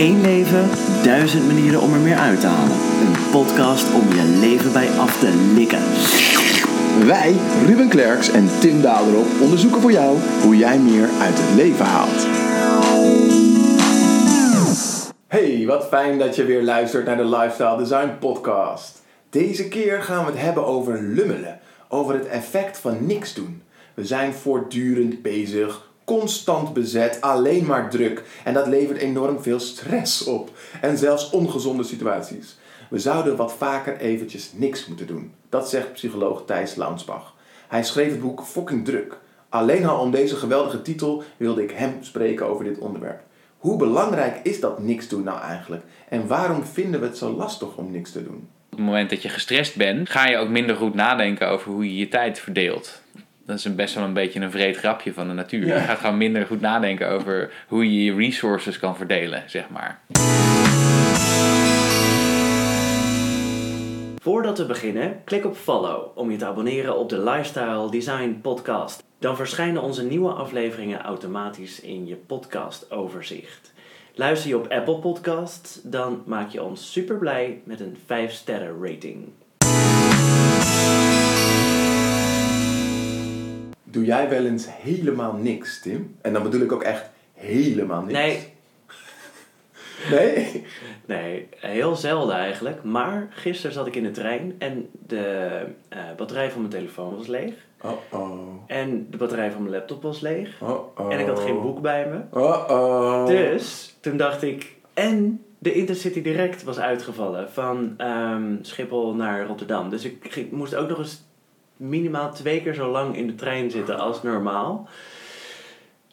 Eén leven, duizend manieren om er meer uit te halen. Een podcast om je leven bij af te likken. Wij, Ruben Klerks en Tim Daderop, onderzoeken voor jou hoe jij meer uit het leven haalt. Hey, wat fijn dat je weer luistert naar de Lifestyle Design Podcast. Deze keer gaan we het hebben over lummelen, over het effect van niks doen. We zijn voortdurend bezig, constant bezet, alleen maar druk. En dat levert enorm veel stress op. En zelfs ongezonde situaties. We zouden wat vaker eventjes niks moeten doen. Dat zegt psycholoog Thijs Launsbach. Hij schreef het boek Fucking Druk. Alleen al om deze geweldige titel wilde ik hem spreken over dit onderwerp. Hoe belangrijk is dat niks doen nou eigenlijk? En waarom vinden we het zo lastig om niks te doen? Op het moment dat je gestrest bent, ga je ook minder goed nadenken over hoe je je tijd verdeelt. Dat is een best wel een beetje een vreed grapje van de natuur. Ja. Je gaat gewoon minder goed nadenken over hoe je je resources kan verdelen, zeg maar. Voordat we beginnen, klik op follow om je te abonneren op de Lifestyle Design Podcast. Dan verschijnen onze nieuwe afleveringen automatisch in je podcastoverzicht. Luister je op Apple Podcasts, dan maak je ons super blij met een 5 sterren rating. Doe jij wel eens helemaal niks, Tim? En dan bedoel ik ook echt helemaal niks. Nee, Nee? nee, heel zelden eigenlijk. Maar gisteren zat ik in de trein en de eh, batterij van mijn telefoon was leeg. Oh-oh. En de batterij van mijn laptop was leeg. Oh-oh. En ik had geen boek bij me. Oh-oh. Dus toen dacht ik. En de Intercity Direct was uitgevallen van ehm, Schiphol naar Rotterdam. Dus ik moest ook nog eens minimaal twee keer zo lang in de trein zitten als normaal.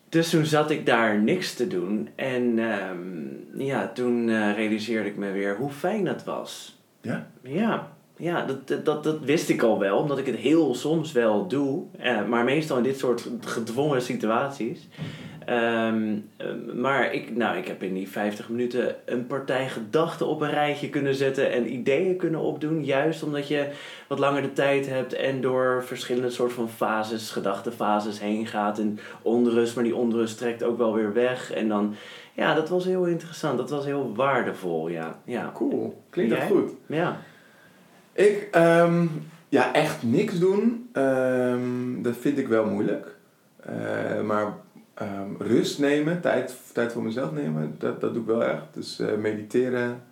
Dus toen zat ik daar niks te doen. En ehm, ja, toen eh, realiseerde ik me weer hoe fijn dat was. Ja? Ja, ja dat, dat- dat, wist ik al wel, omdat ik het heel soms wel doe. Eh, maar meestal in dit soort gedwongen situaties. Ehm, eh, maar ik, nou, ik heb in die 50 minuten een partij gedachten op een rijtje kunnen zetten en ideeën kunnen opdoen. Juist omdat je wat langer de tijd hebt en door verschillende soort van fases, gedachtenfases heen gaat. En onrust, maar die onrust trekt ook wel weer weg. En dan, ja, dat was heel interessant. Dat was heel waardevol, ja. ja. Cool. Klinkt dat goed. Ja. Ik, ehm, ja, echt niks doen, ehm, dat vind ik wel moeilijk. Eh, maar ehm, rust nemen, tijd, tijd voor mezelf nemen, dat, dat doe ik wel echt. Dus eh, mediteren.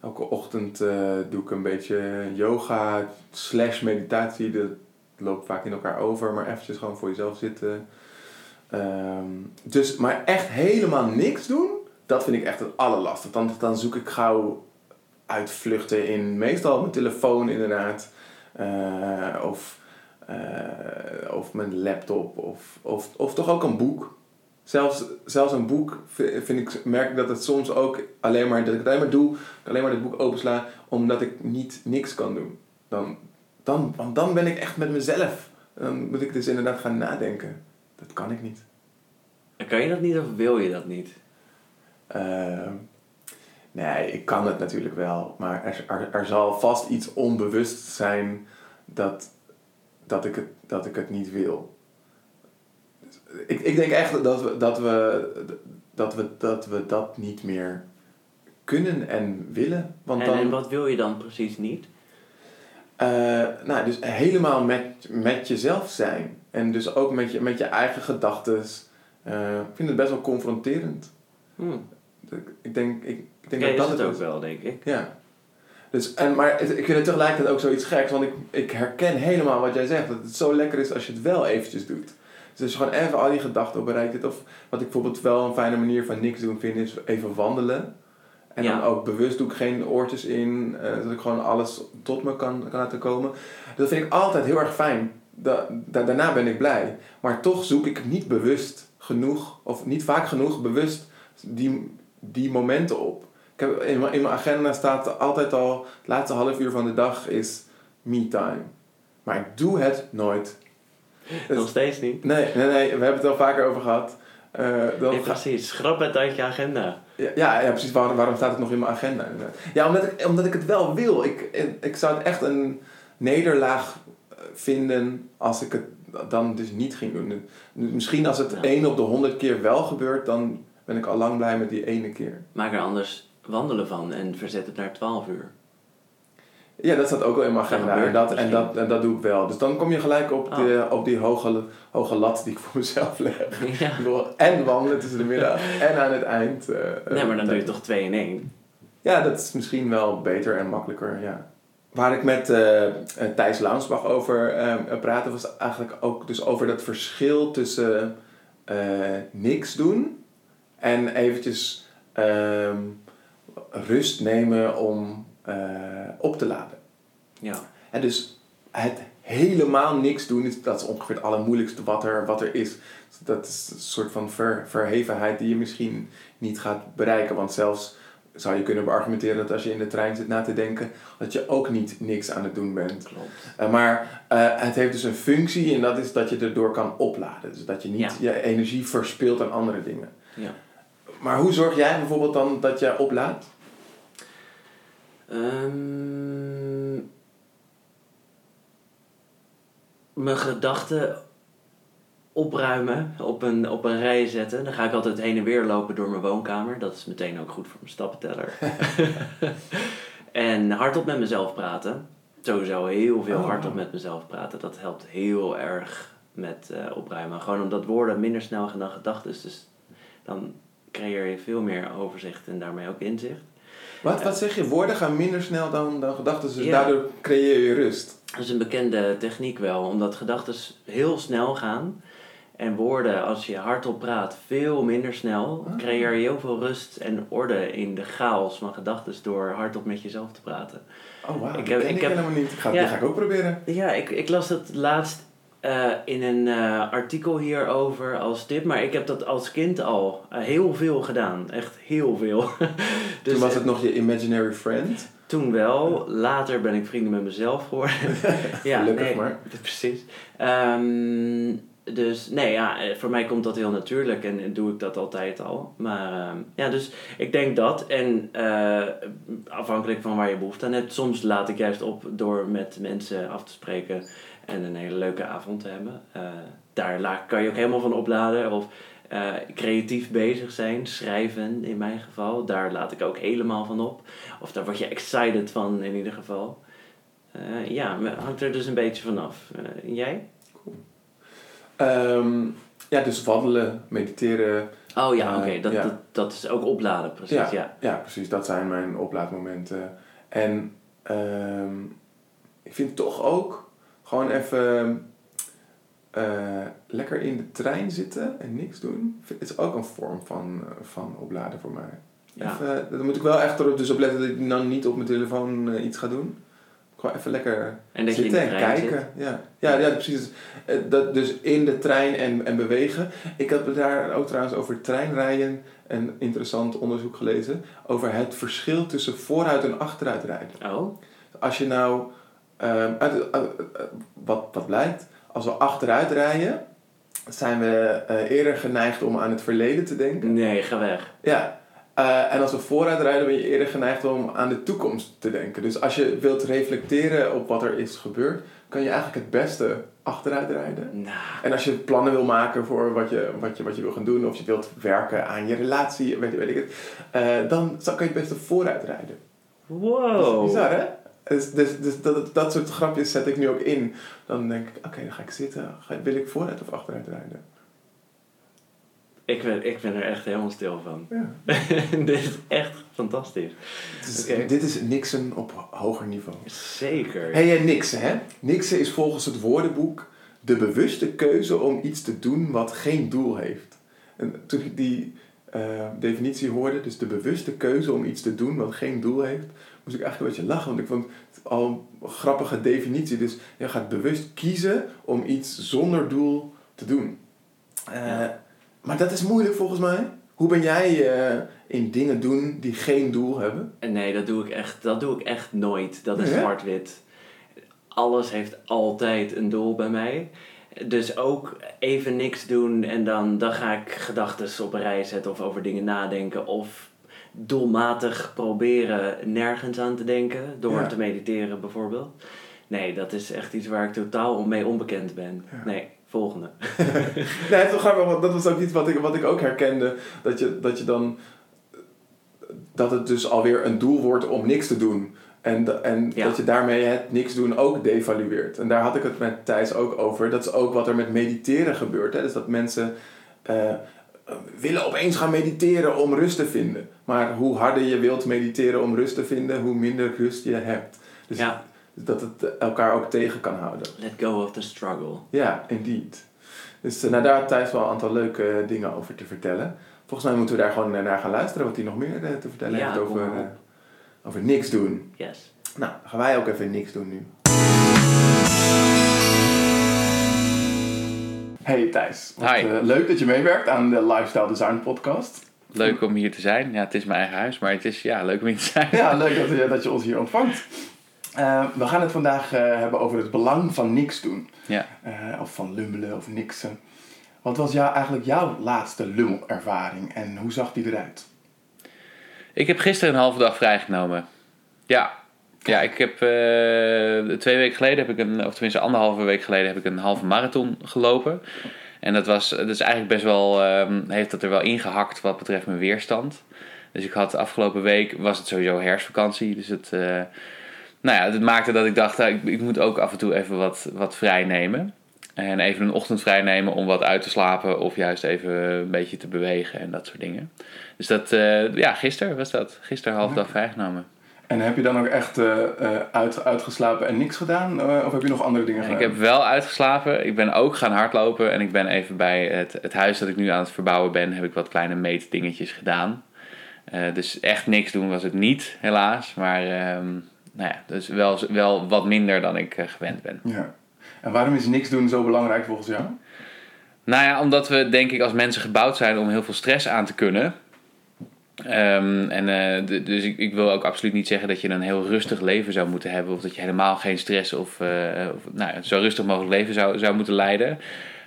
Elke ochtend eh, doe ik een beetje yoga slash meditatie. Dat loopt vaak in elkaar over, maar eventjes gewoon voor jezelf zitten. Dus, maar echt helemaal niks doen, dat vind ik echt het allerlastigste. Dan, dan zoek ik gauw uitvluchten in meestal mijn telefoon inderdaad. Eh, of, eh, of mijn laptop. Of, of, of toch ook een boek. Zelfs, zelfs een boek vi- vind ik, merk ik dat het soms ook alleen maar, dat ik het alleen maar doe, alleen maar dit boek opensla, omdat ik niet niks kan doen. Dan, dan, want dan ben ik echt met mezelf. Dan moet ik dus inderdaad gaan nadenken. Dat kan ik niet. Kan je dat niet of wil je dat niet? Ehm, nee, ik kan het natuurlijk wel, maar er, er, er zal vast iets onbewust zijn dat, dat, ik, het, dat ik het niet wil. Ik, ik denk echt dat we dat, we, dat, we, dat we dat niet meer kunnen en willen. Want En, dan, en wat wil je dan precies niet? eh, nou, dus helemaal met, met jezelf zijn. En dus ook met je, met je eigen gedachten. Eh, ik vind het best wel confronterend. Hm. Ik, denk, ik, ik denk dat is dat het ook wel, denk ik. Ja. Dus, en, maar ik vind het tegelijkertijd ook zoiets geks, want ik, ik herken helemaal wat jij zegt. Dat het zo lekker is als je het wel eventjes doet. Dus als je gewoon even al die gedachten op een rijtje zet. Of wat ik bijvoorbeeld wel een fijne manier van niks doen vind, is even wandelen. En Ja. dan ook bewust doe ik geen oortjes in, eh, zodat ik gewoon alles tot me kan, kan laten komen. Dat vind ik altijd heel erg fijn. Da, da- daarna ben ik blij. Maar toch zoek ik niet bewust genoeg, of niet vaak genoeg bewust, die, die momenten op. Ik heb, in, mijn, agenda staat altijd al, het laatste half uur van de dag is me time. Maar ik doe het nooit. Dus- Nog steeds niet. nee, nee, nee, we hebben het al vaker over gehad. Eh, Nee, ga- precies. Schrap het uit je agenda. ja, ja, ja, precies. Waarom, waarom staat het nog in mijn agenda? inderdaad? Ja, omdat ik, omdat ik het wel wil. Ik, ik zou het echt een nederlaag eh, vinden als ik het dan dus niet ging doen. Misschien als het Ja. één op de honderd keer wel gebeurt, dan ben ik al lang blij met die ene keer. Maak er anders wandelen van en verzet het naar 12 uur. Ja, dat staat ook wel in mijn agenda. En dat, en, dat, en dat doe ik wel. Dus dan kom je gelijk op, Oh. de, op die hoge, hoge lat die ik voor mezelf leg. Ja. En wandelen tussen de middag en aan het eind. eh, Nee, maar dan doe je eh, toch 2 in 1. Ja, dat is misschien wel beter en makkelijker, ja. Waar ik met eh, eh, Thijs Launsbach over eh, praatte, was eigenlijk ook dus over dat verschil tussen eh, niks doen en eventjes ehm, rust nemen om eh, op te laden. Ja. En dus het helemaal niks doen, dat is ongeveer het allermoeilijkste wat er, wat er is. Dat is een soort van ver, verhevenheid die je misschien niet gaat bereiken. Want zelfs zou je kunnen beargumenteren dat als je in de trein zit na te denken, dat je ook niet niks aan het doen bent. Klopt. Eh, maar eh, het heeft dus een functie en dat is dat je erdoor kan opladen. Dus dat je niet Ja. je energie verspilt aan andere dingen. Ja. Maar hoe zorg jij bijvoorbeeld dan dat je oplaadt? Ehm, mijn gedachten opruimen, op een, op een rij zetten. Dan ga ik altijd heen en weer lopen door mijn woonkamer. Dat is meteen ook goed voor mijn stappenteller. en hardop met mezelf praten. Sowieso heel veel Oh, hardop met mezelf praten. Dat helpt heel erg met eh, opruimen. Gewoon omdat woorden minder snel gaan dan gedachten. Dus dan creëer je veel meer overzicht en daarmee ook inzicht. Wat, wat zeg je? Woorden gaan minder snel dan, dan gedachten, dus Ja. daardoor creëer je rust. Dat is een bekende techniek wel, omdat gedachten heel snel gaan. En woorden, als je hardop praat, veel minder snel. Ah. Creëer je heel veel rust en orde in de chaos van gedachten door hardop met jezelf te praten. Oh wauw, Ik ik heb- heb, ken ik ik heb- helemaal niet. Ik ga, Ja. Die ga ik ook proberen. Ja, ik, ik las het laatst eh, in een eh, artikel hierover als tip, maar ik heb dat als kind al eh, heel veel gedaan. Echt heel veel. dus Toen was het nog je imaginary friend. Toen wel. Later ben ik vrienden met mezelf geworden. ja, Gelukkig nee, maar. Precies. Ehm, dus nee, ja, voor mij komt dat heel natuurlijk en en doe ik dat altijd al. Maar ehm, ja, dus ik denk dat. En afhankelijk van waar je behoefte aan hebt, soms laat ik juist op door met mensen af te spreken en een hele leuke avond te hebben. Eh, daar kan je ook helemaal van opladen. Of eh, creatief bezig zijn, schrijven in mijn geval. Daar laat ik ook helemaal van op. Of daar word je excited van in ieder geval. Eh, ja, hangt er dus een beetje vanaf. Jij? Ehm, ja, dus wandelen, mediteren. Oh ja, oké. dat, ja. dat, dat is ook opladen, precies. Ja. Ja. Ja, precies. Dat zijn mijn oplaadmomenten. En ehm, ik vind toch ook gewoon even eh, lekker in de trein zitten en niks doen. is ook een vorm van, eh, van opladen voor mij. Ja. Even, daar moet ik wel echt erop dus op letten dat ik dan niet op mijn telefoon eh, iets ga doen. Gewoon even lekker En zitten en kijken. zit. Ja. Ja, ja, precies. Eh, Dat, dus in de trein en, en bewegen. Ik heb daar ook trouwens over treinrijden een interessant onderzoek gelezen. Over het verschil tussen vooruit en achteruit rijden. Oh, Als je nou, ehm, uit, wat, wat blijkt, als we achteruit rijden, zijn we eh, eerder geneigd om aan het verleden te denken. nee, ga weg. Ja. Eh, en als we vooruit rijden, ben je eerder geneigd om aan de toekomst te denken. Dus als je wilt reflecteren op wat er is gebeurd, kan je eigenlijk het beste achteruit rijden. Nou, En als je plannen wil maken voor wat je, wat je, wat je wil gaan doen, of je wilt werken aan je relatie, weet, weet ik het, eh, dan kan je het beste vooruit rijden. Dat wow. is bizar, hè? Dus, dus, dus dat, dat soort grapjes zet ik nu ook in. Dan denk ik, oké, dan ga ik zitten. Ga, wil ik vooruit of achteruit rijden? Ik ben, ik ben er echt helemaal stil van. Ja. Dit is echt fantastisch. Oké. Dit is Nixon op hoger niveau. Zeker. Hé, hey, Nixon, hè? Nixon is volgens het woordenboek de bewuste keuze om iets te doen wat geen doel heeft. En toen ik die eh, definitie hoorde, dus de bewuste keuze om iets te doen wat geen doel heeft, moest ik eigenlijk een beetje lachen, want ik vond het al een grappige definitie. Dus je gaat bewust kiezen om iets zonder doel te doen. Eh, Ja. Maar dat is moeilijk volgens mij. Hoe ben jij eh, in dingen doen die geen doel hebben? En Nee, dat doe ik echt, dat doe ik echt nooit. Dat is zwart-wit. Alles heeft altijd een doel bij mij. Dus ook even niks doen en dan, dan ga ik gedachten op een rij zetten of over dingen nadenken. Of doelmatig proberen nergens aan te denken door Ja. te mediteren bijvoorbeeld. Nee, dat is echt iets waar ik totaal mee onbekend ben. Ja. Nee, volgende. nee, toch gaan we, dat was ook iets wat ik, wat ik ook herkende. Dat je, dat je dan. Dat het dus alweer een doel wordt om niks te doen. En, en Ja. dat je daarmee het niks doen ook devalueert. En daar had ik het met Thijs ook over. Dat is ook wat er met mediteren gebeurt. Hè? Dus dat mensen eh, willen opeens gaan mediteren om rust te vinden. Maar hoe harder je wilt mediteren om rust te vinden, hoe minder rust je hebt. Dus Ja. dat het elkaar ook tegen kan houden. Let go of the struggle. Ja, indeed. Dus nou, daar had Thijs wel een aantal leuke eh, dingen over te vertellen. Volgens mij moeten we daar gewoon naar gaan luisteren wat hij nog meer te vertellen Ja, heeft over, over niks doen. Yes. Nou, gaan wij ook even niks doen nu. Hey Thijs, wat, Hi. eh, leuk dat je meewerkt aan de Lifestyle Design podcast. Leuk om hier te zijn. Ja, het is mijn eigen huis, maar het is ja, leuk om hier te zijn. Ja, leuk dat, je- dat je ons hier ontvangt. Eh, we gaan het vandaag eh, hebben over het belang van niks doen. Ja. Eh, of van lummelen of niksen. Wat was jou, eigenlijk jouw laatste lummelervaring en hoe zag die eruit? Ik heb gisteren een halve dag vrijgenomen. Ja. Ja, ik heb eh, twee weken geleden heb ik een, of tenminste anderhalve week geleden heb ik een halve marathon gelopen. En dat was, is eigenlijk best wel, ehm, heeft dat er wel ingehakt wat betreft mijn weerstand. Dus ik had afgelopen week, was het sowieso herfstvakantie. Dus het, eh, nou ja, het maakte dat ik dacht, nou, ik, ik moet ook af en toe even wat, wat vrij nemen. En even een ochtend vrij nemen om wat uit te slapen of juist even een beetje te bewegen en dat soort dingen. Dus dat, eh, ja, gisteren was dat. Gisteren half dag vrijgenomen. En heb je dan ook echt eh, eh, uit, uitgeslapen en niks gedaan? Of heb je nog andere dingen gedaan? Ik heb wel uitgeslapen. Ik ben ook gaan hardlopen. En ik ben even bij het, het huis dat ik nu aan het verbouwen ben, heb ik wat kleine meetdingetjes gedaan. Dus echt niks doen was het niet, helaas. Maar ehm, nou ja, dus wel, wel wat minder dan ik gewend ben. Ja. En waarom is niks doen zo belangrijk volgens jou? Nou ja, omdat we denk ik als mensen gebouwd zijn om heel veel stress aan te kunnen. Ehm, en, eh, dus ik, ik wil ook absoluut niet zeggen dat je een heel rustig leven zou moeten hebben. Of dat je helemaal geen stress of, eh, of nou, zo rustig mogelijk leven zou, zou moeten leiden.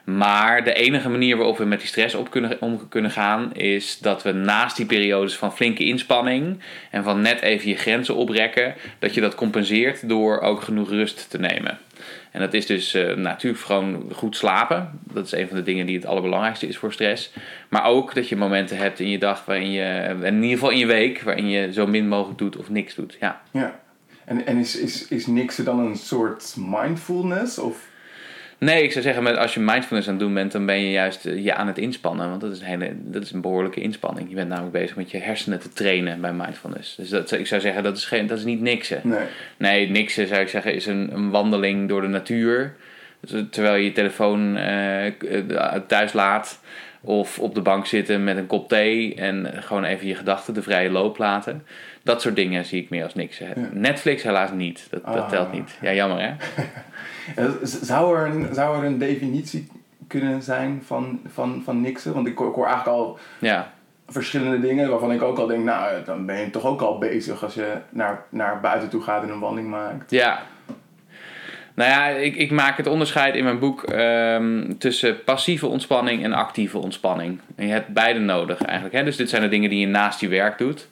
Maar de enige manier waarop we met die stress op kunnen, om kunnen gaan, is dat we naast die periodes van flinke inspanning en van net even je grenzen oprekken, dat je dat compenseert door ook genoeg rust te nemen. En dat is dus eh, natuurlijk gewoon goed slapen. Dat is een van de dingen die het allerbelangrijkste is voor stress. Maar ook dat je momenten hebt in je dag waarin je, in ieder geval in je week, waarin je zo min mogelijk doet of niks doet. Ja. Ja. En, en is, is, is niksen dan een soort mindfulness? Of... Nee, ik zou zeggen, als je mindfulness aan het doen bent, dan ben je juist eh, je aan het inspannen. Want dat is, een hele, dat is een behoorlijke inspanning. Je bent namelijk bezig met je hersenen te trainen bij mindfulness. Dus dat, ik zou zeggen, dat is, geen, dat is niet niksen. Nee. Nee, niksen zou ik zeggen is een, een wandeling door de natuur. Dus, terwijl je je telefoon eh, eh, thuis laat. Of op de bank zitten met een kop thee. En gewoon even je gedachten de vrije loop laten. Dat soort dingen zie ik meer als niksen. Ja. Netflix helaas niet. Dat, dat Ah. telt niet. Ja, jammer hè? Zou er een, zou er een definitie kunnen zijn van, van, van niksen? Want ik hoor, ik hoor eigenlijk al Ja. verschillende dingen waarvan ik ook al denk, nou, dan ben je toch ook al bezig als je naar, naar buiten toe gaat en een wandeling maakt. Ja. Nou ja, ik, ik maak het onderscheid in mijn boek ehm, tussen passieve ontspanning en actieve ontspanning. En je hebt beide nodig eigenlijk. Hè? Dus dit zijn de dingen die je naast je werk doet.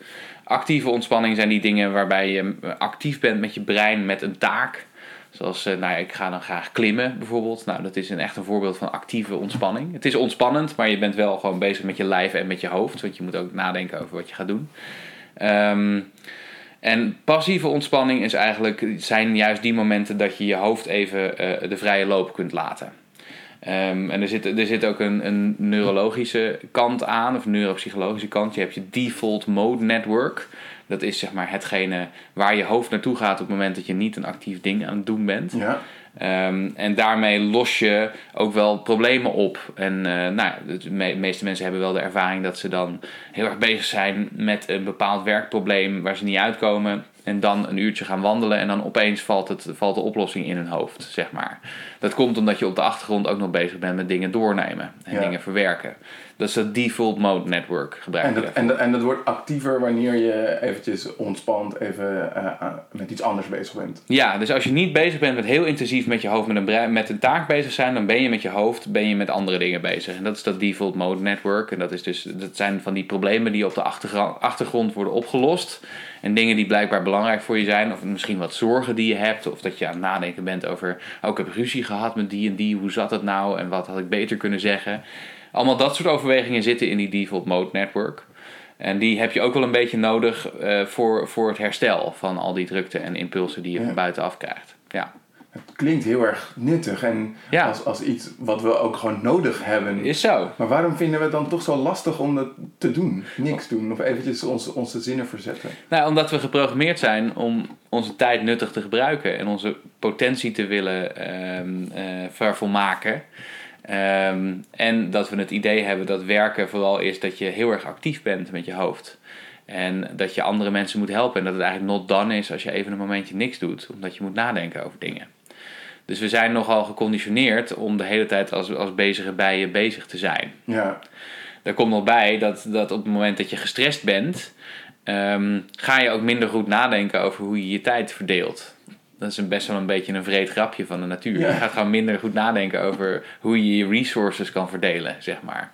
Actieve ontspanning zijn die dingen waarbij je actief bent met je brein met een taak. Zoals, eh, nou ja, ik ga dan graag klimmen bijvoorbeeld. Nou, dat is een, echt een voorbeeld van actieve ontspanning. Het is ontspannend, maar je bent wel gewoon bezig met je lijf en met je hoofd. Want je moet ook nadenken over wat je gaat doen. Ehm, en passieve ontspanning is eigenlijk, zijn juist die momenten dat je je hoofd even eh, de vrije loop kunt laten. Ehm, en er zit, er zit ook een, een neurologische kant aan, of een neuropsychologische kant. Je hebt je default mode network. Dat is zeg maar hetgene waar je hoofd naartoe gaat op het moment dat je niet een actief ding aan het doen bent. Ja. Ehm, en daarmee los je ook wel problemen op. En eh, nou, ja, de me- meeste mensen hebben wel de ervaring dat ze dan heel erg bezig zijn met een bepaald werkprobleem waar ze niet uitkomen. En dan een uurtje gaan wandelen en dan opeens valt, het, valt de oplossing in hun hoofd, zeg maar. Dat komt omdat je op de achtergrond ook nog bezig bent met dingen doornemen en Ja. dingen verwerken. Dat is dat default mode network En gebruiken. dat, en, dat, en dat wordt actiever wanneer je eventjes ontspant, even eh, eh, met iets anders bezig bent. Ja, dus als je niet bezig bent met heel intensief met je hoofd met een, brein, met een taak bezig zijn, dan ben je met je hoofd ben je met andere dingen bezig. En dat is dat default mode network. En dat, is dus, dat zijn van die problemen die op de achtergra- achtergrond worden opgelost. En dingen die blijkbaar belangrijk voor je zijn. Of misschien wat zorgen die je hebt. Of dat je aan het nadenken bent over. Oh, ik heb ruzie gehad met die en die. Hoe zat het nou? En wat had ik beter kunnen zeggen? Allemaal dat soort overwegingen zitten in die default mode network. En die heb je ook wel een beetje nodig eh, voor, voor het herstel van al die drukte en impulsen die je Ja. van buitenaf krijgt. Ja, Het klinkt heel erg nuttig en Ja. als, als iets wat we ook gewoon nodig hebben. is zo. Maar waarom vinden we het dan toch zo lastig om dat te doen? Niks doen of eventjes onze, onze zinnen verzetten. Nou, omdat we geprogrammeerd zijn om onze tijd nuttig te gebruiken en onze potentie te willen ehm eh, vervolmaken. Ehm, en dat we het idee hebben dat werken vooral is dat je heel erg actief bent met je hoofd. En dat je andere mensen moet helpen. En dat het eigenlijk not done is als je even een momentje niks doet. Omdat je moet nadenken over dingen. Dus we zijn nogal geconditioneerd om de hele tijd als, als bezige bijen bezig te zijn. Ja, Daar komt nog bij dat, dat op het moment dat je gestrest bent, ehm, ga je ook minder goed nadenken over hoe je je tijd verdeelt. Dat is een best wel een beetje een vreed grapje van de natuur. Ja. Je gaat gewoon minder goed nadenken over hoe je je resources kan verdelen, zeg maar.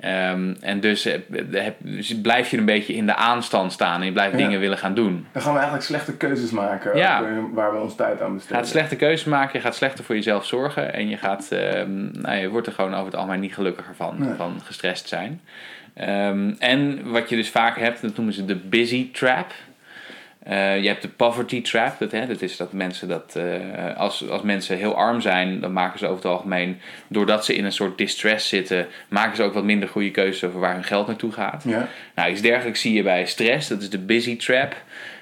Ehm, en dus eh, heb- dus blijf je een beetje in de aanstand staan en je blijft Ja. dingen willen gaan doen. dan gaan we eigenlijk slechte keuzes maken Ja. ook, eh, waar we ons tijd aan Je besteden. gaat slechte keuzes maken, je gaat slechter voor jezelf zorgen en je, gaat, ehm, nou, je wordt er gewoon over het algemeen niet gelukkiger van, Nee. van gestrest zijn. Ehm, en wat je dus vaak hebt, dat noemen ze de busy trap. Eh, je hebt de poverty trap, dat, hè, dat is dat mensen dat, eh, als, als mensen heel arm zijn, dan maken ze over het algemeen, doordat ze in een soort distress zitten, maken ze ook wat minder goede keuzes over waar hun geld naartoe gaat. Ja, Nou, iets dergelijks zie je bij stress. Dat is de busy trap.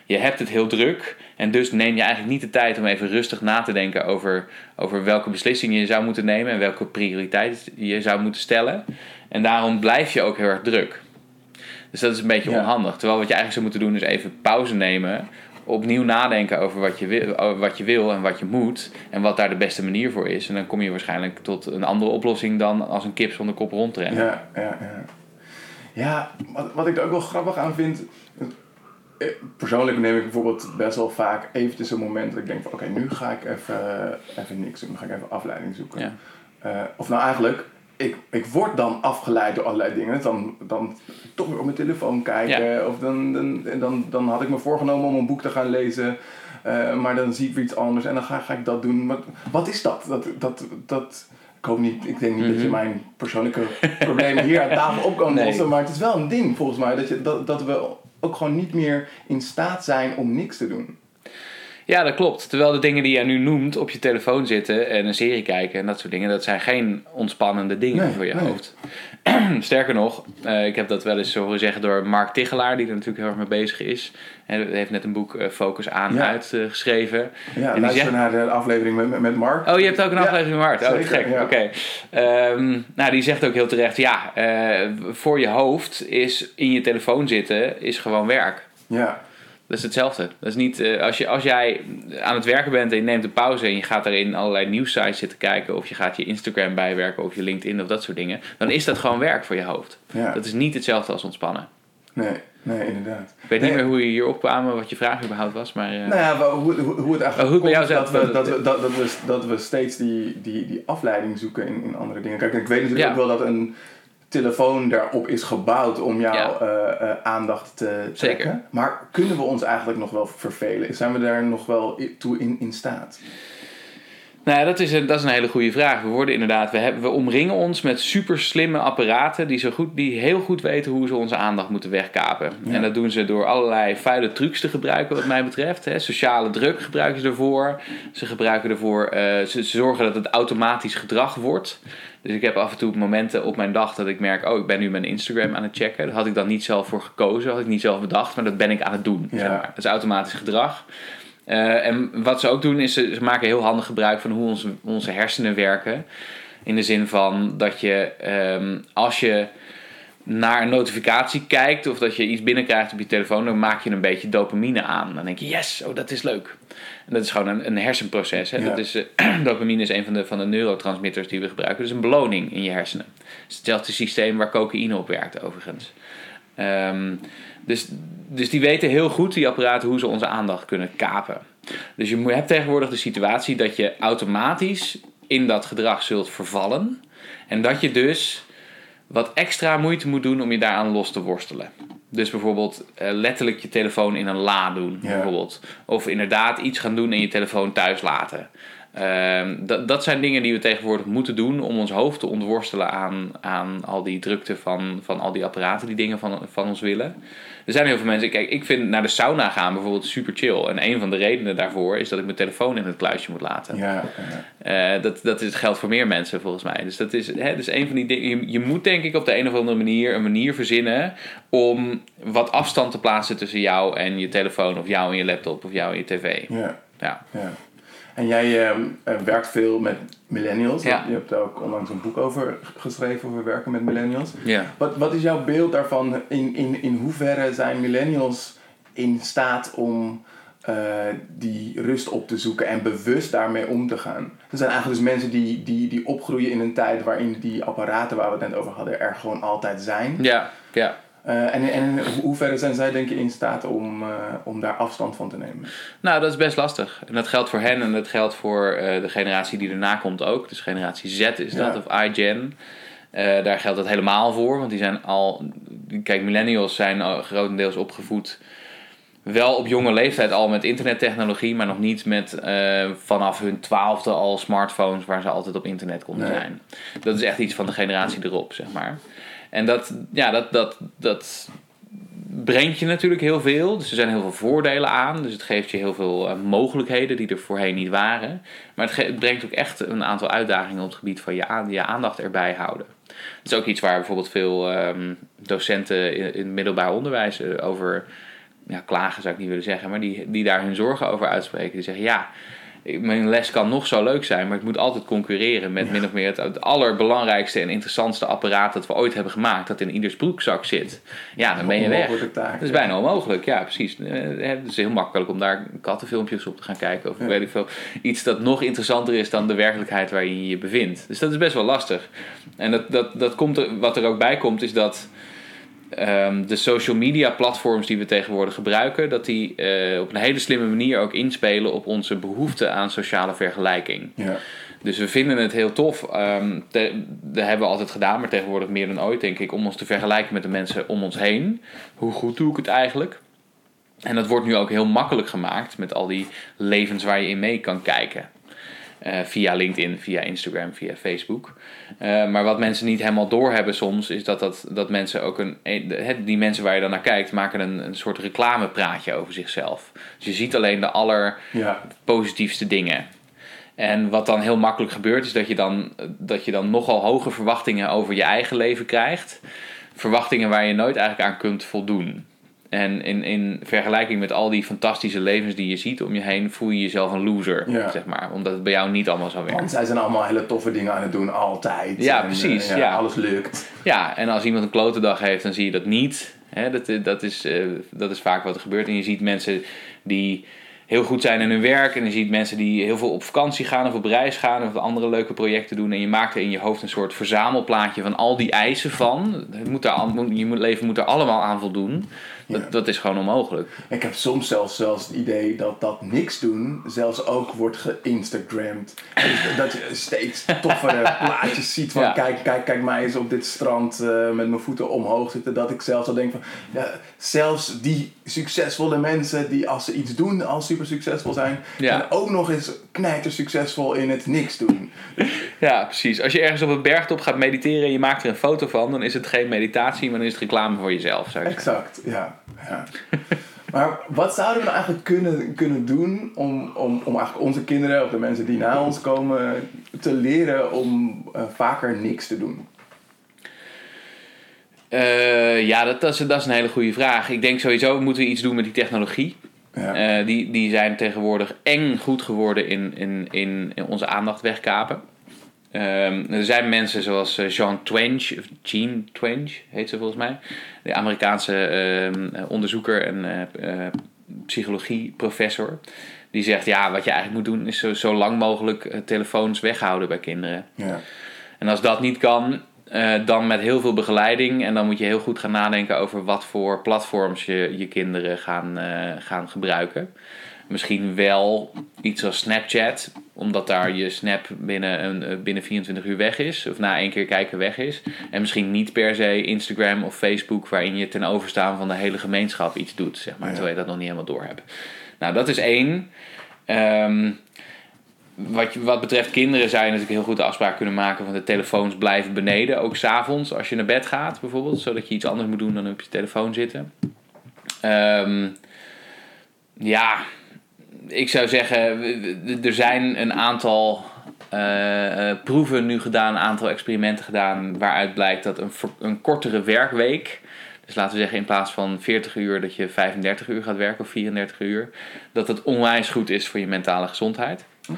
Je hebt het heel druk. En dus neem je eigenlijk niet de tijd om even rustig na te denken over, over welke beslissingen je zou moeten nemen en welke prioriteit je zou moeten stellen. En daarom blijf je ook heel erg druk. Dus dat is een beetje Ja. onhandig. Terwijl wat je eigenlijk zou moeten doen is even pauze nemen. Opnieuw nadenken over wat je, wil, wat je wil en wat je moet. En wat daar de beste manier voor is. En dan kom je waarschijnlijk tot een andere oplossing dan als een kip zonder kop rondrennen. ja, ja. Ja, ja wat, wat ik er ook wel grappig aan vind... eh, Persoonlijk neem ik bijvoorbeeld best wel vaak eventjes een moment dat ik denk van... Oké, nu ga ik even, even niks doen. Nu ga ik even afleiding zoeken. Ja. Eh, of nou eigenlijk, ik, ik word dan afgeleid door allerlei dingen. Dan, dan toch weer op mijn telefoon kijken. Of dan, dan, dan, dan had ik me voorgenomen om een boek te gaan lezen. eh, maar dan zie ik weer iets anders en dan ga, ga ik dat doen. Wat, wat is dat? dat, dat, dat ik hoop niet, ik denk niet dat je Mhm. mijn persoonlijke problemen hier aan tafel op kan Nee. lossen. Maar het is wel een ding volgens mij. Dat, je, dat, dat we ook gewoon niet meer in staat zijn om niks te doen. Ja, dat klopt. Terwijl de dingen die jij nu noemt op je telefoon zitten en een serie kijken en dat soort dingen, dat zijn geen ontspannende dingen Nee, voor je nee. hoofd. Sterker nog, eh, ik heb dat wel eens horen zeggen door Mark Tichelaar, die er natuurlijk heel erg mee bezig is. Hij heeft net een boek eh, Focus aan Ja. uitgeschreven. Ja, die luister zegt- naar de aflevering met, met Mark. Oh, je hebt ook een Ja, aflevering met Mark. Oh, zeker, gek. ja. Oké. Ehm, nou, die zegt ook heel terecht, ja, eh, voor je hoofd is in je telefoon zitten is gewoon werk. Ja, Dat is hetzelfde. Dat is niet, eh, als, je, als jij aan het werken bent en je neemt een pauze en je gaat daarin allerlei nieuwsites zitten kijken, of je gaat je Instagram bijwerken of je LinkedIn of dat soort dingen, dan is dat gewoon werk voor je hoofd. ja. Dat is niet hetzelfde als ontspannen. Nee, nee, inderdaad. Ik weet Nee. niet meer hoe je hier opkwam, wat je vraag überhaupt was, maar eh, Nou ja, hoe, hoe, hoe het eigenlijk Oh, hoe komt dat we, dat- dat, we, dat, dat, we, dat we steeds die, die, die afleiding zoeken in, in andere dingen. Kijk, ik weet natuurlijk Ja. ook wel dat een telefoon daarop is gebouwd om jouw Ja. eh, eh, aandacht te trekken. Maar kunnen we ons eigenlijk nog wel vervelen? Zijn we daar nog wel toe in, in staat? Nou ja, dat is, een, dat is een hele goede vraag. We worden inderdaad, we, hebben, we omringen ons met super slimme apparaten die, zo goed, die heel goed weten hoe ze onze aandacht moeten wegkapen. Ja. En dat doen ze door allerlei vuile trucs te gebruiken, wat mij betreft. Hè. Sociale druk gebruiken ze ervoor. Ze gebruiken ervoor, eh, ze, ze zorgen dat het automatisch gedrag wordt. Dus ik heb af en toe momenten op mijn dag dat ik merk, oh, ik ben nu mijn Instagram aan het checken. Daar had ik dan niet zelf voor gekozen, had ik niet zelf bedacht, maar dat ben ik aan het doen. Ja. Zeg maar. Dat is automatisch gedrag. Eh, en wat ze ook doen is ze, maken heel handig gebruik van hoe onze, onze hersenen werken. In de zin van dat je ehm, als je naar een notificatie kijkt of dat je iets binnenkrijgt op je telefoon, dan maak je een beetje dopamine aan. Dan denk je, yes, oh, dat is leuk. En dat is gewoon een, een hersenproces. Hè? Ja. Dat is, eh, dopamine is een van de, van de neurotransmitters die we gebruiken. Dat is een beloning in je hersenen. Het is hetzelfde systeem waar cocaïne op werkt, overigens. Ehm, dus, dus die weten heel goed, die apparaten, hoe ze onze aandacht kunnen kapen. Dus je hebt tegenwoordig de situatie dat je automatisch in dat gedrag zult vervallen. En dat je dus wat extra moeite moet doen om je daaraan los te worstelen. Dus bijvoorbeeld eh, letterlijk je telefoon in een la doen. Ja. Bijvoorbeeld. Of inderdaad iets gaan doen en je telefoon thuis laten. Ehm, dat, zijn dingen die we tegenwoordig moeten doen om ons hoofd te ontworstelen aan, aan al die drukte van, van al die apparaten die dingen van, van ons willen. Er zijn heel veel mensen, kijk, ik vind naar de sauna gaan bijvoorbeeld super chill. En een van de redenen daarvoor is dat ik mijn telefoon in het kluisje moet laten. Ja, ja. Eh, dat, dat is, geldt voor meer mensen volgens mij. Dus dat is, hè, dus een van die dingen. Je, je moet denk ik op de een of andere manier een manier verzinnen om wat afstand te plaatsen tussen jou en je telefoon, of jou en je laptop, of jou en je tv. ja. Ja. Ja. En jij ehm, eh, werkt veel met millennials. Ja. Je hebt daar ook onlangs een boek over geschreven over werken met millennials. Ja. Wat, wat is jouw beeld daarvan? In, in, in hoeverre zijn millennials in staat om eh, die rust op te zoeken en bewust daarmee om te gaan? Er zijn eigenlijk dus mensen die, die, die opgroeien in een tijd waarin die apparaten waar we het net over hadden er gewoon altijd zijn. Ja. ja. Eh, en, en in ho- hoeverre zijn zij denk je in staat om, eh, om daar afstand van te nemen? Nou, dat is best lastig. En dat geldt voor hen en dat geldt voor eh, de generatie die erna komt ook. Dus generatie Z is dat, Ja. of iGen. Daar geldt het helemaal voor, want die zijn al. Kijk, millennials zijn grotendeels opgevoed. Wel op jonge leeftijd al met internettechnologie, maar nog niet met vanaf hun twaalfde al smartphones waar ze altijd op internet konden Nee. zijn. Dat is echt iets van de generatie erop, zeg maar. En dat, ja, dat, dat, dat brengt je natuurlijk heel veel. Dus er zijn heel veel voordelen aan. Dus het geeft je heel veel eh, mogelijkheden die er voorheen niet waren. Maar het, brengt ook echt een aantal uitdagingen op het gebied van je, aan, je aandacht erbij houden. Dat is ook iets waar bijvoorbeeld veel ehm, docenten in, middelbaar onderwijs eh, over ja, klagen, zou ik niet willen zeggen, maar die, die daar hun zorgen over uitspreken. Die zeggen ja. Mijn les kan nog zo leuk zijn, maar ik moet altijd concurreren met min of meer het, het allerbelangrijkste en interessantste apparaat dat we ooit hebben gemaakt, dat in ieders broekzak zit. Ja, dan ben je weg. Taak. Dat is bijna onmogelijk, ja, precies. Eh, Het is heel makkelijk om daar kattenfilmpjes op te gaan kijken. Of Ja. weet ik veel. Iets dat nog interessanter is dan de werkelijkheid waarin je je bevindt. Dus dat is best wel lastig. En dat, dat, dat komt er, wat er ook bij komt, is dat ehm, de social media platforms die we tegenwoordig gebruiken, dat die eh, op een hele slimme manier ook inspelen op onze behoefte aan sociale vergelijking. Ja. Dus we vinden het heel tof. ehm, te- dat hebben we altijd gedaan, maar tegenwoordig meer dan ooit, denk ik, om ons te vergelijken met de mensen om ons heen. Hoe goed doe ik het eigenlijk? En dat wordt nu ook heel makkelijk gemaakt met al die levens waar je in mee kan kijken. Eh, via LinkedIn, via Instagram, via Facebook. Eh, maar wat mensen niet helemaal doorhebben soms, is dat, dat, dat mensen ook een. Die mensen waar je dan naar kijkt, maken een, een soort reclamepraatje over zichzelf. Dus je ziet alleen de aller Ja. positiefste dingen. En wat dan heel makkelijk gebeurt, is dat je dan, dat je dan nogal hoge verwachtingen over je eigen leven krijgt. Verwachtingen waar je nooit eigenlijk aan kunt voldoen. En in, in vergelijking met al die fantastische levens die je ziet om je heen, voel je jezelf een loser, Ja. zeg maar. Omdat het bij jou niet allemaal zo werkt. Want zij zijn allemaal hele toffe dingen aan het doen, altijd. Ja, En, precies, eh, ja. Alles lukt. Ja, en als iemand een klote dag heeft, dan zie je dat niet. Hè, dat, dat, is, eh, dat is vaak wat er gebeurt. En je ziet mensen die heel goed zijn in hun werk. En je ziet mensen die heel veel op vakantie gaan of op reis gaan of andere leuke projecten doen. En je maakt er in je hoofd een soort verzamelplaatje van al die eisen van. Het moet daar, je leven moet er allemaal aan voldoen. Dat, Ja. dat is gewoon onmogelijk. Ik heb soms zelfs, zelfs het idee dat dat niks doen zelfs ook wordt geïnstagramd. Dus dat je steeds toffere plaatjes ziet van Ja. kijk, kijk, kijk mij eens op dit strand eh, met mijn voeten omhoog zitten. Dat ik zelfs al denk van ja, zelfs die succesvolle mensen die als ze iets doen al super succesvol zijn. Ja. zijn ook nog eens knijter succesvol in het niks doen. Ja, precies. Als je ergens op een bergtop gaat mediteren en je maakt er een foto van, dan is het geen meditatie, maar dan is het reclame voor jezelf, zou ik zeggen. Exact, ja. Ja. Maar wat zouden we nou eigenlijk kunnen, kunnen doen om, om, om eigenlijk onze kinderen of de mensen die na ons komen te leren om eh, vaker niks te doen? Eh, ja, dat, dat, is, dat is een hele goede vraag. Ik denk sowieso moeten we iets doen met die technologie. Ja. Eh, die, die zijn tegenwoordig eng goed geworden in, in, in, in onze aandacht wegkapen. Ehm, er zijn mensen zoals eh, Jean Twenge, of Jean Twenge heet ze volgens mij, de Amerikaanse ehm, onderzoeker en uh, psychologieprofessor. Die zegt, ja, wat je eigenlijk moet doen is zo, zo lang mogelijk telefoons weghouden bij kinderen. Ja. En als dat niet kan, dan met heel veel begeleiding. En dan moet je heel goed gaan nadenken over wat voor platforms je je kinderen gaan, gaan gebruiken. Misschien wel iets als Snapchat, omdat daar je snap binnen, een, eh, binnen 24 uur weg is, of na één keer kijken weg is. En misschien niet per se Instagram of Facebook, waarin je ten overstaan van de hele gemeenschap iets doet, zeg maar, terwijl je dat nog niet helemaal door hebt. Nou, dat is één. Ehm, wat, wat betreft kinderen zou je natuurlijk heel goed de afspraak kunnen maken van de telefoons blijven beneden. Ook s'avonds als je naar bed gaat bijvoorbeeld. Zodat je iets anders moet doen dan op je telefoon zitten. Um, ja, ik zou zeggen, er zijn een aantal uh, proeven nu gedaan, een aantal experimenten gedaan, waaruit blijkt dat een, een kortere werkweek, dus laten we zeggen in plaats van 40 uur dat je 35 uur gaat werken of 34 uur, dat het onwijs goed is voor je mentale gezondheid. Mm.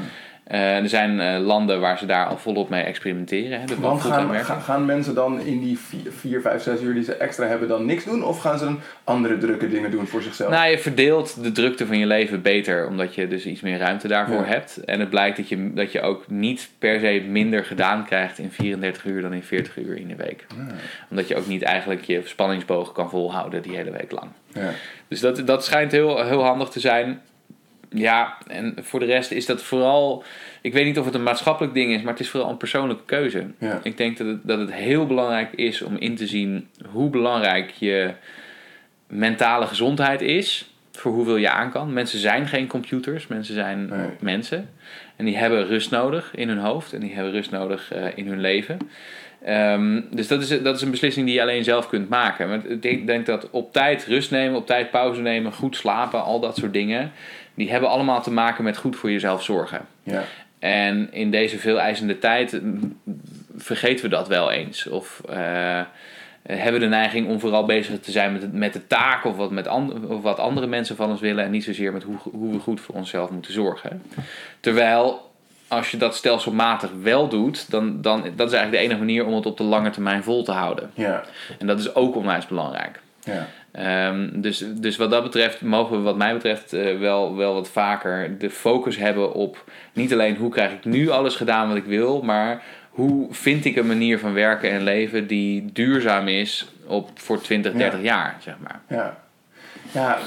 Uh, er zijn uh, landen waar ze daar al volop mee experimenteren. Hè, Want gaan, gaan, gaan, mensen dan in die 4, 5, 6 uur die ze extra hebben dan niks doen? Of gaan ze een andere drukke dingen doen voor zichzelf? Nou, je verdeelt de drukte van je leven beter. Omdat je dus iets meer ruimte daarvoor hebt. En het blijkt dat je, dat je ook niet per se minder gedaan krijgt in 34 uur dan in 40 uur in de week. Ja. Omdat je ook niet eigenlijk je spanningsboog kan volhouden die hele week lang. Ja. Dus dat, dat schijnt heel, heel handig te zijn. Ja, en voor de rest is dat vooral. Ik weet niet of het een maatschappelijk ding is, maar het is vooral een persoonlijke keuze. Ja. Ik denk dat het, dat het heel belangrijk is om in te zien hoe belangrijk je mentale gezondheid is. Voor hoeveel je aan kan. Mensen zijn geen computers, mensen zijn mensen. En die hebben rust nodig in hun hoofd en die hebben rust nodig uh, in hun leven. Um, dus dat is, dat is een beslissing die je alleen zelf kunt maken. Maar ik denk dat op tijd rust nemen, op tijd pauze nemen, goed slapen, al dat soort dingen die hebben allemaal te maken met goed voor jezelf zorgen. Ja. En in deze veel eisende tijd vergeten we dat wel eens. Of uh, hebben de neiging om vooral bezig te zijn met, met de taak of wat, met of wat andere mensen van ons willen. En niet zozeer met hoe, hoe we goed voor onszelf moeten zorgen. Terwijl als je dat stelselmatig wel doet, dan, dan dat is eigenlijk de enige manier om het op de lange termijn vol te houden. Ja. En dat is ook onwijs belangrijk. Ja. Um, dus, dus wat dat betreft mogen we wat mij betreft uh, wel, wel wat vaker de focus hebben op niet alleen hoe krijg ik nu alles gedaan wat ik wil, maar hoe vind ik een manier van werken en leven die duurzaam is op, voor 20, 30 jaar, zeg maar. Ja. ja,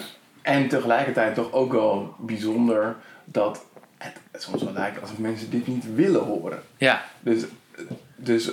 en tegelijkertijd toch ook wel bijzonder dat het, het soms wel lijkt alsof mensen dit niet willen horen. Ja. Dus, dus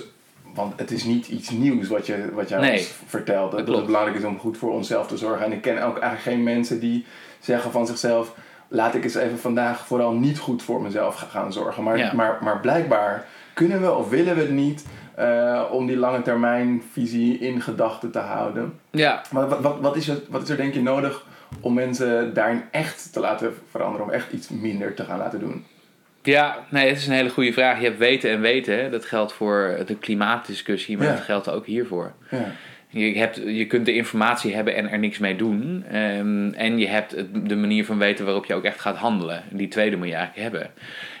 want het is niet iets nieuws wat je, wat jij nee, ons vertelt. Dat, dat het belangrijk is om goed voor onszelf te zorgen. En ik ken ook eigenlijk geen mensen die zeggen van zichzelf... laat ik eens even vandaag vooral niet goed voor mezelf gaan zorgen. Maar, Ja. maar, maar blijkbaar kunnen we of willen we het niet... eh, om die lange termijn visie in gedachten te houden. Ja, Maar wat, wat, wat, is er, wat is er denk je nodig om mensen daarin echt te laten veranderen? Om echt iets minder te gaan laten doen? Ja nee, het is een hele goede vraag. Je hebt weten en weten. Hè. Dat geldt voor de klimaatdiscussie, maar Ja. dat geldt ook hiervoor. Ja. Je, hebt, je kunt de informatie hebben en er niks mee doen. Ehm, en je hebt het- de manier van weten waarop je ook echt gaat handelen. Die tweede moet je eigenlijk hebben.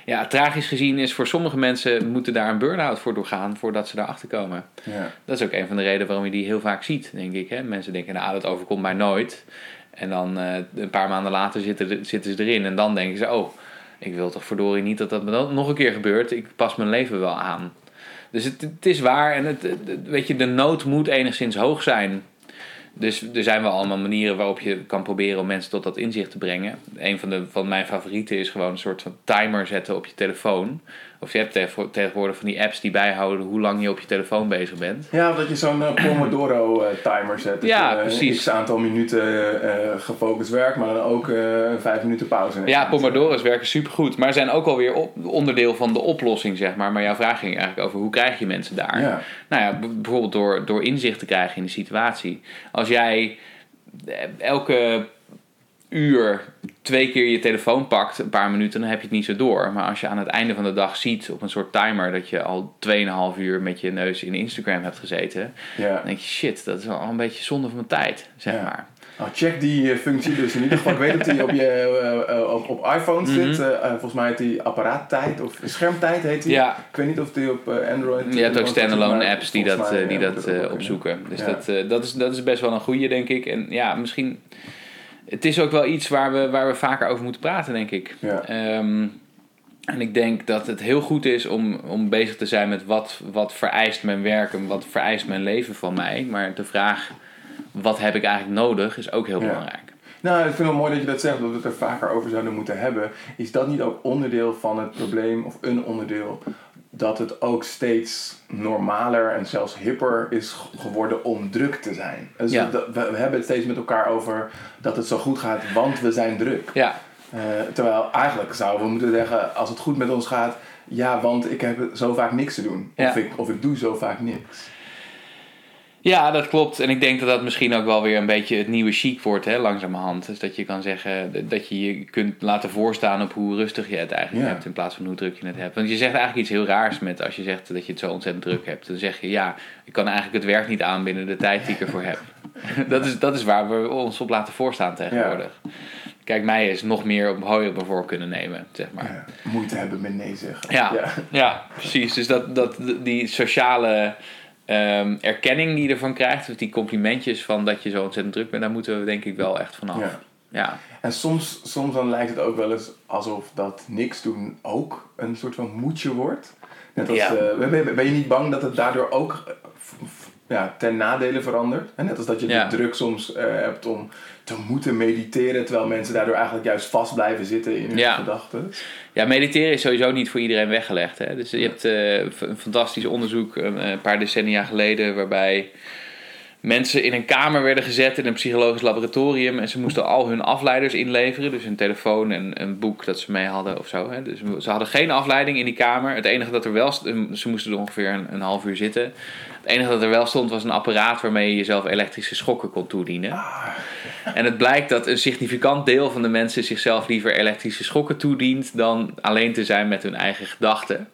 Ja, tragisch gezien is voor sommige mensen moeten daar een burn-out voor doorgaan voordat ze daarachter komen. Ja. Dat is ook een van de redenen waarom je die heel vaak ziet, denk ik. Hè? Mensen denken, nou, dat overkomt mij nooit. En dan eh, een paar maanden later zitten, zitten ze erin. En dan denken ze, oh, ik wil toch verdorie niet dat dat me dan nog een keer gebeurt. Ik pas mijn leven wel aan. Dus het, is waar. En het, het- weet je, de nood moet enigszins hoog zijn. Dus er zijn wel allemaal manieren waarop je kan proberen om mensen tot dat inzicht te brengen. Een van, de, van mijn favorieten is gewoon een soort van timer zetten op je telefoon. Of je hebt tegenwo- tegenwoordig van die apps die bijhouden hoe lang je op je telefoon bezig bent. Ja, dat je zo'n eh, Pomodoro-timer zet. Dat Ja, je, eh, precies. X aantal minuten eh, gefocust werkt, maar dan ook eh, vijf minuten pauze. Ja, Pomodoro's werken supergoed, maar zijn ook alweer op, onderdeel van de oplossing, zeg maar. Maar jouw vraag ging eigenlijk over hoe krijg je mensen daar? Ja. Nou ja, bijvoorbeeld door, door inzicht te krijgen in de situatie. Als jij eh, elke uur twee keer je telefoon pakt, een paar minuten, dan heb je het niet zo door. Maar als je aan het einde van de dag ziet op een soort timer dat je al 2,5 uur met je neus in Instagram hebt gezeten, Ja. dan denk je shit, dat is wel een beetje zonde van mijn tijd, zeg Ja. maar. Nou, check die eh, functie dus in ieder geval. Ik weet dat die op, je, eh, eh, op, op iPhone Mhm. zit. Volgens mij heet die apparaattijd of schermtijd heet die. Ja, Ik weet niet of die op Android... je hebt ook standalone apps die dat, mij, die dat opzoeken. Dus dat, dat, is, dat is best wel een goede, denk ik. En ja, misschien. Het is ook wel iets waar we, waar we vaker over moeten praten, denk ik. Ja. Ehm, en ik denk dat het heel goed is om, om bezig te zijn met wat, wat vereist mijn werk en wat vereist mijn leven van mij. Maar de vraag, wat heb ik eigenlijk nodig, is ook heel Ja. belangrijk. Nou, ik vind het wel mooi dat je dat zegt, dat we het er vaker over zouden moeten hebben. Is dat niet ook onderdeel van het probleem, of een onderdeel, dat het ook steeds normaler en zelfs hipper is geworden om druk te zijn? Dus Ja. we, we hebben het steeds met elkaar over dat het zo goed gaat, want we zijn druk. Ja, Eh, terwijl eigenlijk zouden we moeten zeggen, als het goed met ons gaat, ja, want ik heb zo vaak niks te doen. Of, ik, of ik doe zo vaak niks. Ja, dat klopt. En ik denk dat dat misschien ook wel weer een beetje het nieuwe chic wordt, hè, langzamerhand. Dus dat je kan zeggen dat je je kunt laten voorstaan op hoe rustig je het eigenlijk Ja. hebt in plaats van hoe druk je het hebt. Want je zegt eigenlijk iets heel raars met als je zegt dat je het zo ontzettend druk hebt. Dan zeg je ja, ik kan eigenlijk het werk niet aan binnen de tijd die ik ervoor heb. dat, is, dat is waar we ons op laten voorstaan tegenwoordig. Kijk, mij is nog meer op hooi op me voor kunnen nemen, zeg maar. Ja, moeite hebben met nee zeggen. Ja, ja. precies. Dus dat, dat, die sociale ehm, erkenning die je ervan krijgt, of die complimentjes van dat je zo ontzettend druk bent, daar moeten we denk ik wel echt vanaf. Ja. Ja. En soms, soms dan lijkt het ook wel eens alsof dat niks doen ook een soort van moedje wordt. Net als, Ja. eh, ben, ben je niet bang dat het daardoor ook eh, ja, ten nadele verandert? En net als dat je Ja. de druk soms eh, hebt om te moeten mediteren, terwijl mensen daardoor eigenlijk juist vast blijven zitten in hun Ja. gedachten. ja, mediteren is sowieso niet voor iedereen weggelegd. Hè? Dus je hebt eh, een fantastisch onderzoek een, een paar decennia geleden waarbij mensen in een kamer werden gezet in een psychologisch laboratorium en ze moesten al hun afleiders inleveren, dus hun telefoon en een boek dat ze mee hadden of zo. Hè. Dus ze hadden geen afleiding in die kamer. Het enige dat er wel, ze moesten er ongeveer een, een half uur zitten. Het enige dat er wel stond was een apparaat waarmee je jezelf elektrische schokken kon toedienen. En het blijkt dat een significant deel van de mensen zichzelf liever elektrische schokken toedient dan alleen te zijn met hun eigen gedachten.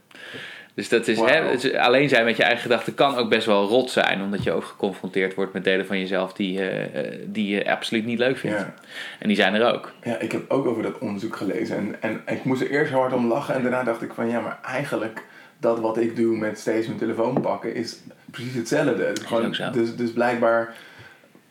Dus dat is, hè, is- alleen zijn met je eigen gedachten kan ook best wel rot zijn, omdat je ook geconfronteerd wordt met delen van jezelf die, je, eh, die je absoluut niet leuk vindt. Ja. En die zijn er ook. Ja, ik heb ook over dat onderzoek gelezen. En, en ik moest er eerst hard om lachen. En daarna dacht ik van ja, maar eigenlijk dat wat ik doe met steeds mijn telefoon pakken is precies hetzelfde. Gewoon, dus, dus blijkbaar,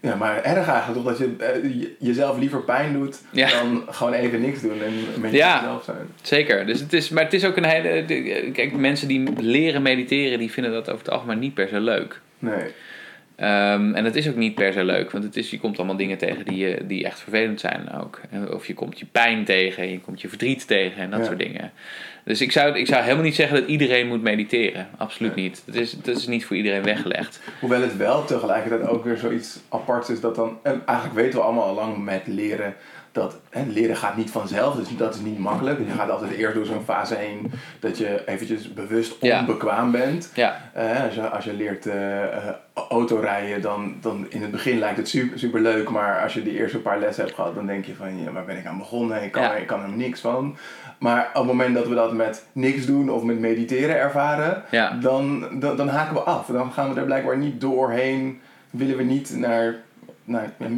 ja, maar erg eigenlijk toch dat je eh, je- jezelf liever pijn doet Ja. dan gewoon even niks doen en met Ja. jezelf zijn. Zeker. Dus het is, maar het is ook een hele. Kijk, mensen die leren mediteren, die vinden dat over het algemeen niet per se leuk. Nee. Ehm, en dat is ook niet per se leuk, want het is, je komt allemaal dingen tegen die, eh, die echt vervelend zijn ook. En Of je komt je pijn tegen, je komt je verdriet tegen en dat Ja. soort dingen. Dus ik zou, ik zou helemaal niet zeggen dat iedereen moet mediteren. Absoluut niet. Dat is, dat is niet voor iedereen weggelegd. Hoewel het wel tegelijkertijd ook weer zoiets aparts is dat dan... En eigenlijk weten we allemaal al lang met leren dat hè, leren gaat niet vanzelf, dus dat is niet makkelijk. Je gaat altijd eerst door zo'n fase heen dat je eventjes bewust Ja. onbekwaam bent. Ja, Eh, als, je, als je leert eh, autorijden, dan, dan in het begin lijkt het super, super leuk, maar als je die eerste paar lessen hebt gehad, dan denk je van, ja, waar ben ik aan begonnen? Ik kan, Ja. er, ik kan er niks van. Maar op het moment dat we dat met niks doen of met mediteren ervaren, dan, dan, dan haken we af. Dan gaan we er blijkbaar niet doorheen. Willen we niet naar.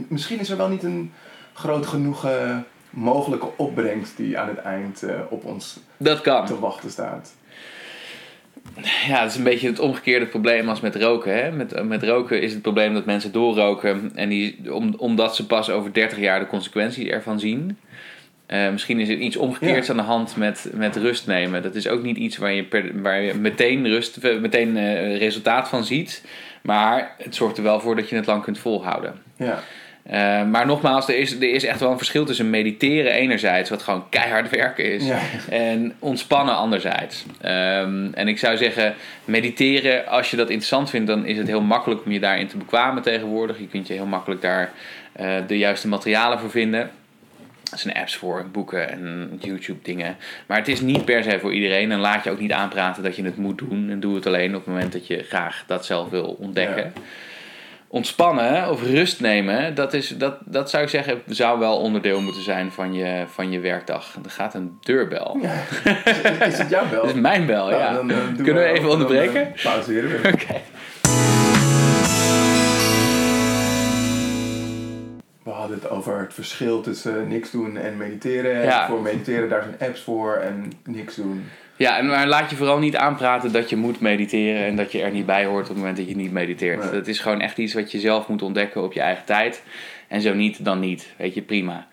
misschien is er wel niet een groot genoeg eh, mogelijke opbrengst die aan het eind eh, op ons Dat kan. te wachten staat. Ja, het is een beetje het omgekeerde probleem als met roken. Hè? Met, met roken is het probleem dat mensen doorroken. En die, om, omdat ze pas over 30 jaar de consequenties ervan zien. Eh, misschien is er iets omgekeerds Ja. aan de hand met, met rust nemen. Dat is ook niet iets waar je, per, waar je meteen, rust, eh, meteen eh, resultaat van ziet. Maar het zorgt er wel voor dat je het lang kunt volhouden. Ja, Eh, maar nogmaals, er is, er is echt wel een verschil tussen mediteren enerzijds, wat gewoon keihard werken is, ja. en ontspannen anderzijds. Ehm, en ik zou zeggen, mediteren, als je dat interessant vindt, dan is het heel makkelijk om je daarin te bekwamen tegenwoordig. Je kunt je heel makkelijk daar eh, de juiste materialen voor vinden. Er zijn apps voor, boeken en YouTube dingen. Maar het is niet per se voor iedereen. En laat je ook niet aanpraten dat je het moet doen. En doe het alleen op het moment dat je graag dat zelf wil ontdekken. Ontspannen of rust nemen, dat, is, dat, dat zou ik zeggen, zou wel onderdeel moeten zijn van je, van je werkdag. Er gaat een deurbel. Ja. Is, is het jouw bel? Dat is mijn bel, Nou, ja. dan, eh, Kunnen we even dan, onderbreken? eh, pauzeren we. Oké. We hadden het over het verschil tussen niks doen en mediteren. Ja. Voor mediteren, daar zijn apps voor en niks doen. Ja, en maar laat je vooral niet aanpraten dat je moet mediteren en dat je er niet bij hoort op het moment dat je niet mediteert. Nee. Dat is gewoon echt iets wat je zelf moet ontdekken op je eigen tijd. En zo niet, dan niet. Weet je, prima.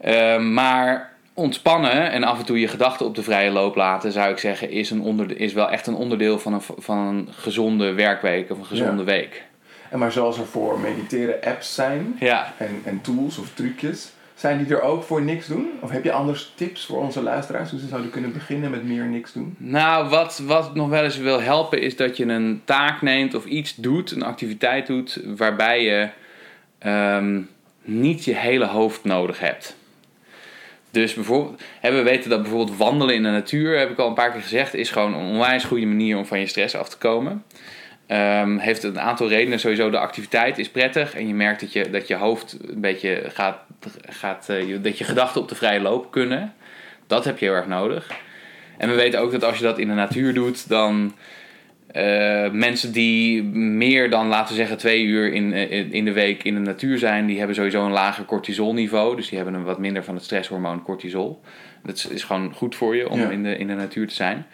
Ehm, maar ontspannen en af en toe je gedachten op de vrije loop laten, zou ik zeggen, is, een onder, is wel echt een onderdeel van een, van een gezonde werkweek of een gezonde Ja. week. En maar zoals er voor mediteren apps zijn Ja, en, en tools of trucjes, zijn die er ook voor niks doen? Of heb je anders tips voor onze luisteraars hoe ze zouden kunnen beginnen met meer niks doen? Nou, wat, wat nog wel eens wil helpen is dat je een taak neemt of iets doet, een activiteit doet, waarbij je ehm, niet je hele hoofd nodig hebt. Dus bijvoorbeeld, hè, we weten dat bijvoorbeeld wandelen in de natuur, heb ik al een paar keer gezegd, is gewoon een onwijs goede manier om van je stress af te komen. Ehm, heeft een aantal redenen. Sowieso de activiteit is prettig en je merkt dat je, dat je hoofd een beetje gaat, gaat eh, dat je gedachten op de vrije loop kunnen. Dat heb je heel erg nodig. En we weten ook dat als je dat in de natuur doet, dan eh, mensen die meer dan, laten we zeggen, twee uur in, in, in de week in de natuur zijn, die hebben sowieso een lager cortisolniveau. Dus die hebben een wat minder van het stresshormoon cortisol. Dat is, is gewoon goed voor je om Ja. in, de, in de natuur te zijn.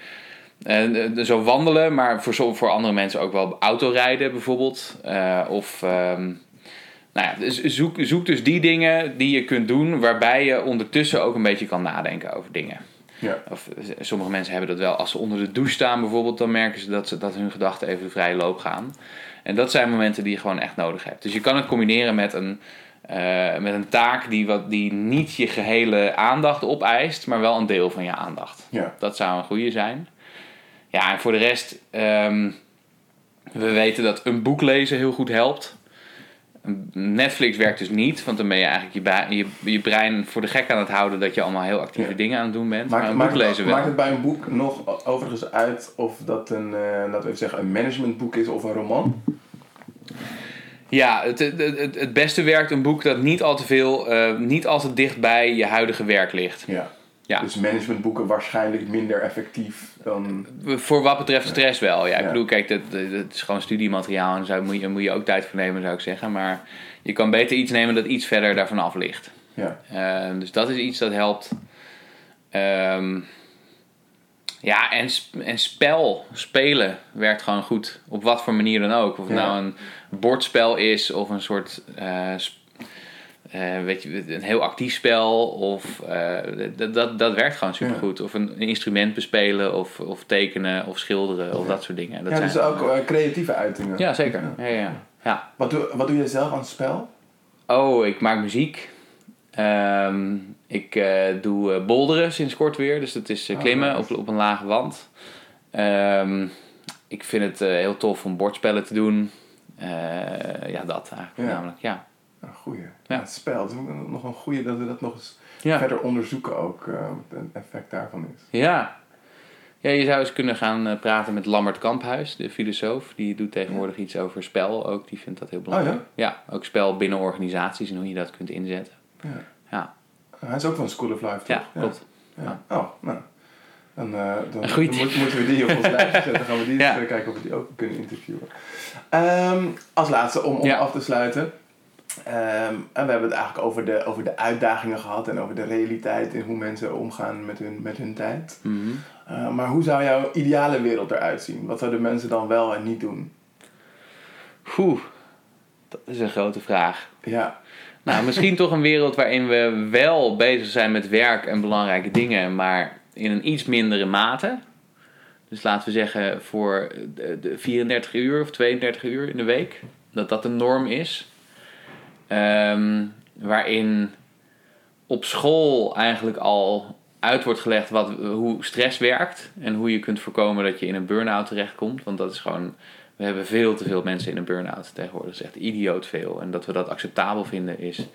En eh, zo wandelen, maar voor, zo- voor andere mensen ook wel autorijden bijvoorbeeld. Eh, of ehm, nou ja, dus zoek, zoek dus die dingen die je kunt doen waarbij je ondertussen ook een beetje kan nadenken over dingen. Ja. Of eh, sommige mensen hebben dat wel als ze onder de douche staan bijvoorbeeld, dan merken ze dat, ze, dat hun gedachten even de vrije loop gaan. En dat zijn momenten die je gewoon echt nodig hebt. Dus je kan het combineren met een, met een taak die, wat, die niet je gehele aandacht opeist, maar wel een deel van je aandacht. Ja. Dat zou een goede zijn. Ja, en voor de rest, ehm, we weten dat een boek lezen heel goed helpt. Netflix werkt dus niet, want dan ben je eigenlijk je, je, je brein voor de gek aan het houden dat je allemaal heel actieve Ja. dingen aan het doen bent. maar Maakt, een maakt, boek lezen wel. maakt het bij een boek nog overigens uit of dat een, eh, laten we even zeggen, een managementboek is of een roman? Ja, het, het, het, het beste werkt een boek dat niet al te veel, eh, niet al te dicht bij je huidige werk ligt. Ja. Ja. Dus managementboeken waarschijnlijk minder effectief dan... Voor wat betreft stress wel. Ja, ik Ja. bedoel, kijk, dat, dat is gewoon studiemateriaal en daar moet je, moet je ook tijd voor nemen, zou ik zeggen. Maar je kan beter iets nemen dat iets verder daarvan af ligt. Ja. Eh, dus dat is iets dat helpt. Ehm, ja, en, en spel, spelen werkt gewoon goed. Op wat voor manier dan ook. Of het Ja. nou een bordspel is of een soort. eh, eh, weet je, een heel actief spel. Of eh, dat, dat, dat werkt gewoon supergoed. Of een, een instrument bespelen, of, of tekenen, of schilderen, of dat soort dingen. Dat ja, dus zijn- ook eh, creatieve uitingen. Ja, zeker. Ja, ja, ja. ja. Wat, doe, wat doe je zelf aan spel? Oh, ik maak muziek. Ehm, ik doe bolderen sinds kort weer. Dus dat is Oh, klimmen op, op een lage wand. Ehm, ik vind het heel tof om bordspellen te doen. Ja, dat eigenlijk Ja. namelijk. Ja. Een goeie. Ja. Het spel. Het is nog een goeie dat we dat nog eens Ja. verder onderzoeken ook. eh, wat het effect daarvan is. ja. Ja, je zou eens kunnen gaan eh, praten met Lambert Kamphuis, de filosoof. Die doet tegenwoordig iets over spel ook. Die vindt dat heel belangrijk. Oh ja? ook spel binnen organisaties en hoe je dat kunt inzetten. Ja. Ja, Hij is ook van School of Life, toch? ja klopt. Ja. Oh, nou. Eh, dan, moet- moeten we die op ons lijstje zetten. Dan gaan we die Ja. kijken of we die ook kunnen interviewen. Ehm, als laatste, om, om Ja. af te sluiten. Ehm, en we hebben het eigenlijk over de, over de uitdagingen gehad en over de realiteit en hoe mensen omgaan met hun, met hun tijd. Mhm. Eh, maar hoe zou jouw ideale wereld eruit zien? Wat zouden mensen dan wel en niet doen? Oeh, dat is een grote vraag. Ja, Nou, misschien toch een wereld waarin we wel bezig zijn met werk en belangrijke dingen, maar in een iets mindere mate. Dus laten we zeggen voor de, de 34 uur of 32 uur in de week, dat dat een norm is. Ehm, waarin op school eigenlijk al uit wordt gelegd wat, hoe stress werkt en hoe je kunt voorkomen dat je in een burn-out terechtkomt. Want dat is gewoon, we hebben veel te veel mensen in een burn-out tegenwoordig. Dat is echt idioot veel. En dat we dat acceptabel vinden is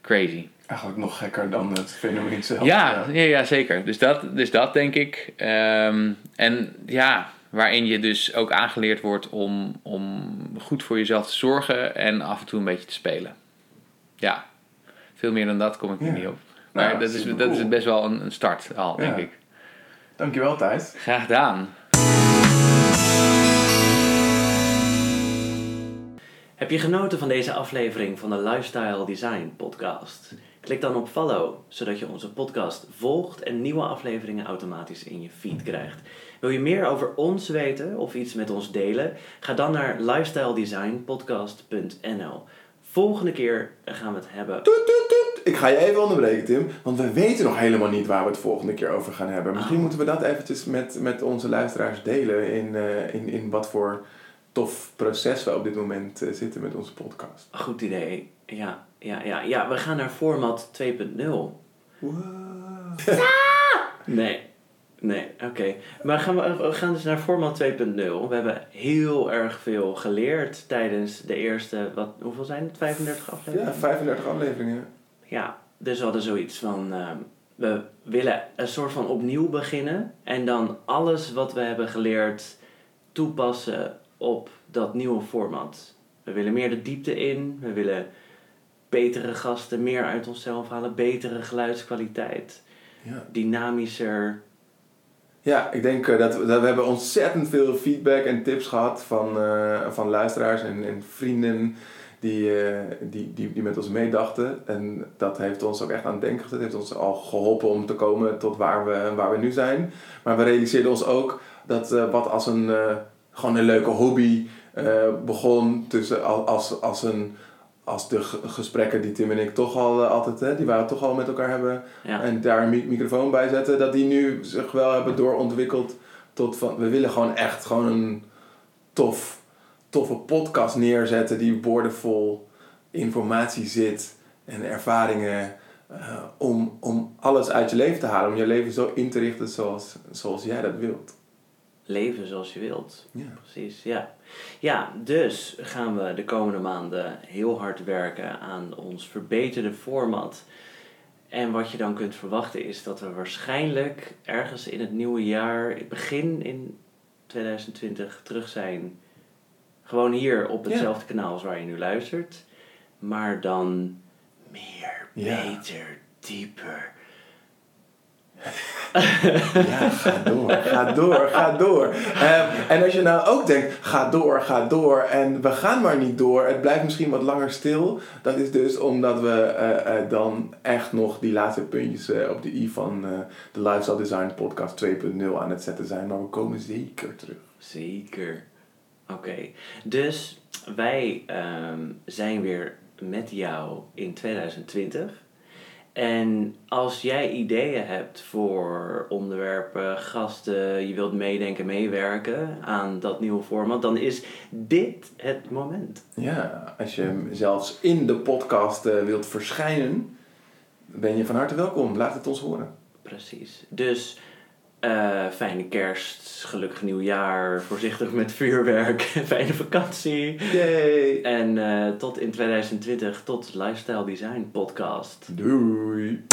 crazy. eigenlijk nog gekker dan het fenomeen zelf. Ja, ja, ja, zeker. Dus dat, dus dat denk ik. Ehm, en ja, Waarin je dus ook aangeleerd wordt om, om goed voor jezelf te zorgen en af en toe een beetje te spelen. Ja, veel meer dan dat kom ik Ja. niet op. Maar Nou, dat, is, dat is best wel een, een start al, denk Ja. ik. Dankjewel Thijs. Graag gedaan. Heb je genoten van deze aflevering van de Lifestyle Design Podcast? Klik dan op follow, zodat je onze podcast volgt en nieuwe afleveringen automatisch in je feed krijgt. Wil je meer over ons weten of iets met ons delen? Ga dan naar lifestyledesignpodcast.nl. Volgende keer gaan we het hebben. Toet, toet, toet. Ik ga je even onderbreken, Tim. Want we weten nog helemaal niet waar we het volgende keer over gaan hebben. Misschien Oh. moeten we dat eventjes met, met onze luisteraars delen. In, eh, in, in wat voor tof proces we op dit moment eh, zitten met onze podcast. Goed idee. Ja, ja, ja, ja. We gaan naar format 2.0. Wow. Nee. Nee, oké. Maar gaan we, we gaan dus naar format 2.0. We hebben heel erg veel geleerd tijdens de eerste, wat, hoeveel zijn het? 35 Ja, afleveringen? 35 afleveringen. Ja, dus we hadden zoiets van, ehm, we willen een soort van opnieuw beginnen. En dan alles wat we hebben geleerd toepassen op dat nieuwe format. We willen meer de diepte in. We willen betere gasten, meer uit onszelf halen. Betere geluidskwaliteit. Ja. Dynamischer. Ja, ik denk eh, dat, we- dat we hebben ontzettend veel feedback en tips gehad van, eh, van luisteraars en, en vrienden die, eh, die, die, die met ons meedachten. En dat heeft ons ook echt aan het denken gezet. heeft ons al geholpen om te komen tot waar we, waar we nu zijn. Maar we realiseerden ons ook dat eh, wat als een, gewoon een leuke hobby begon tussen al- als, als een... Als de gesprekken die Tim en ik toch al eh, altijd, hè, die wij toch al met elkaar hebben, Ja. en daar een mi- microfoon bij zetten, dat die nu zich wel hebben doorontwikkeld tot van, we willen gewoon echt gewoon een tof, toffe podcast neerzetten die boordevol informatie zit en ervaringen eh, om, om alles uit je leven te halen, om je leven zo in te richten zoals, zoals jij dat wilt. Leven zoals je wilt. Ja. Precies, ja. Ja, dus gaan we de komende maanden heel hard werken aan ons verbeterde format. En wat je dan kunt verwachten is dat we waarschijnlijk ergens in het nieuwe jaar, begin in 2020, terug zijn. Gewoon hier op Ja. hetzelfde kanaal als waar je nu luistert. Maar dan meer, Ja. beter, dieper. Ja, ga door, ga door, ga door. Ehm, en als je nou ook denkt, ga door, ga door en we gaan maar niet door, het blijft misschien wat langer stil. Dat is dus omdat we eh, eh, dan echt nog die laatste puntjes eh, op de i van de Lifestyle Design Podcast 2.0 aan het zetten zijn. Maar we komen zeker terug. Zeker. Oké. Dus wij ehm, zijn weer met jou in 2020. En als jij ideeën hebt voor onderwerpen, gasten, je wilt meedenken, meewerken aan dat nieuwe format, dan is dit het moment. Ja, als je zelfs in de podcast eh, wilt verschijnen, ben je van harte welkom. Laat het ons horen. Precies. Dus eh, fijne kerst, gelukkig nieuwjaar, voorzichtig met vuurwerk, fijne vakantie. Yay! En eh, tot in 2020, tot Lifestyle Design Podcast. Doei!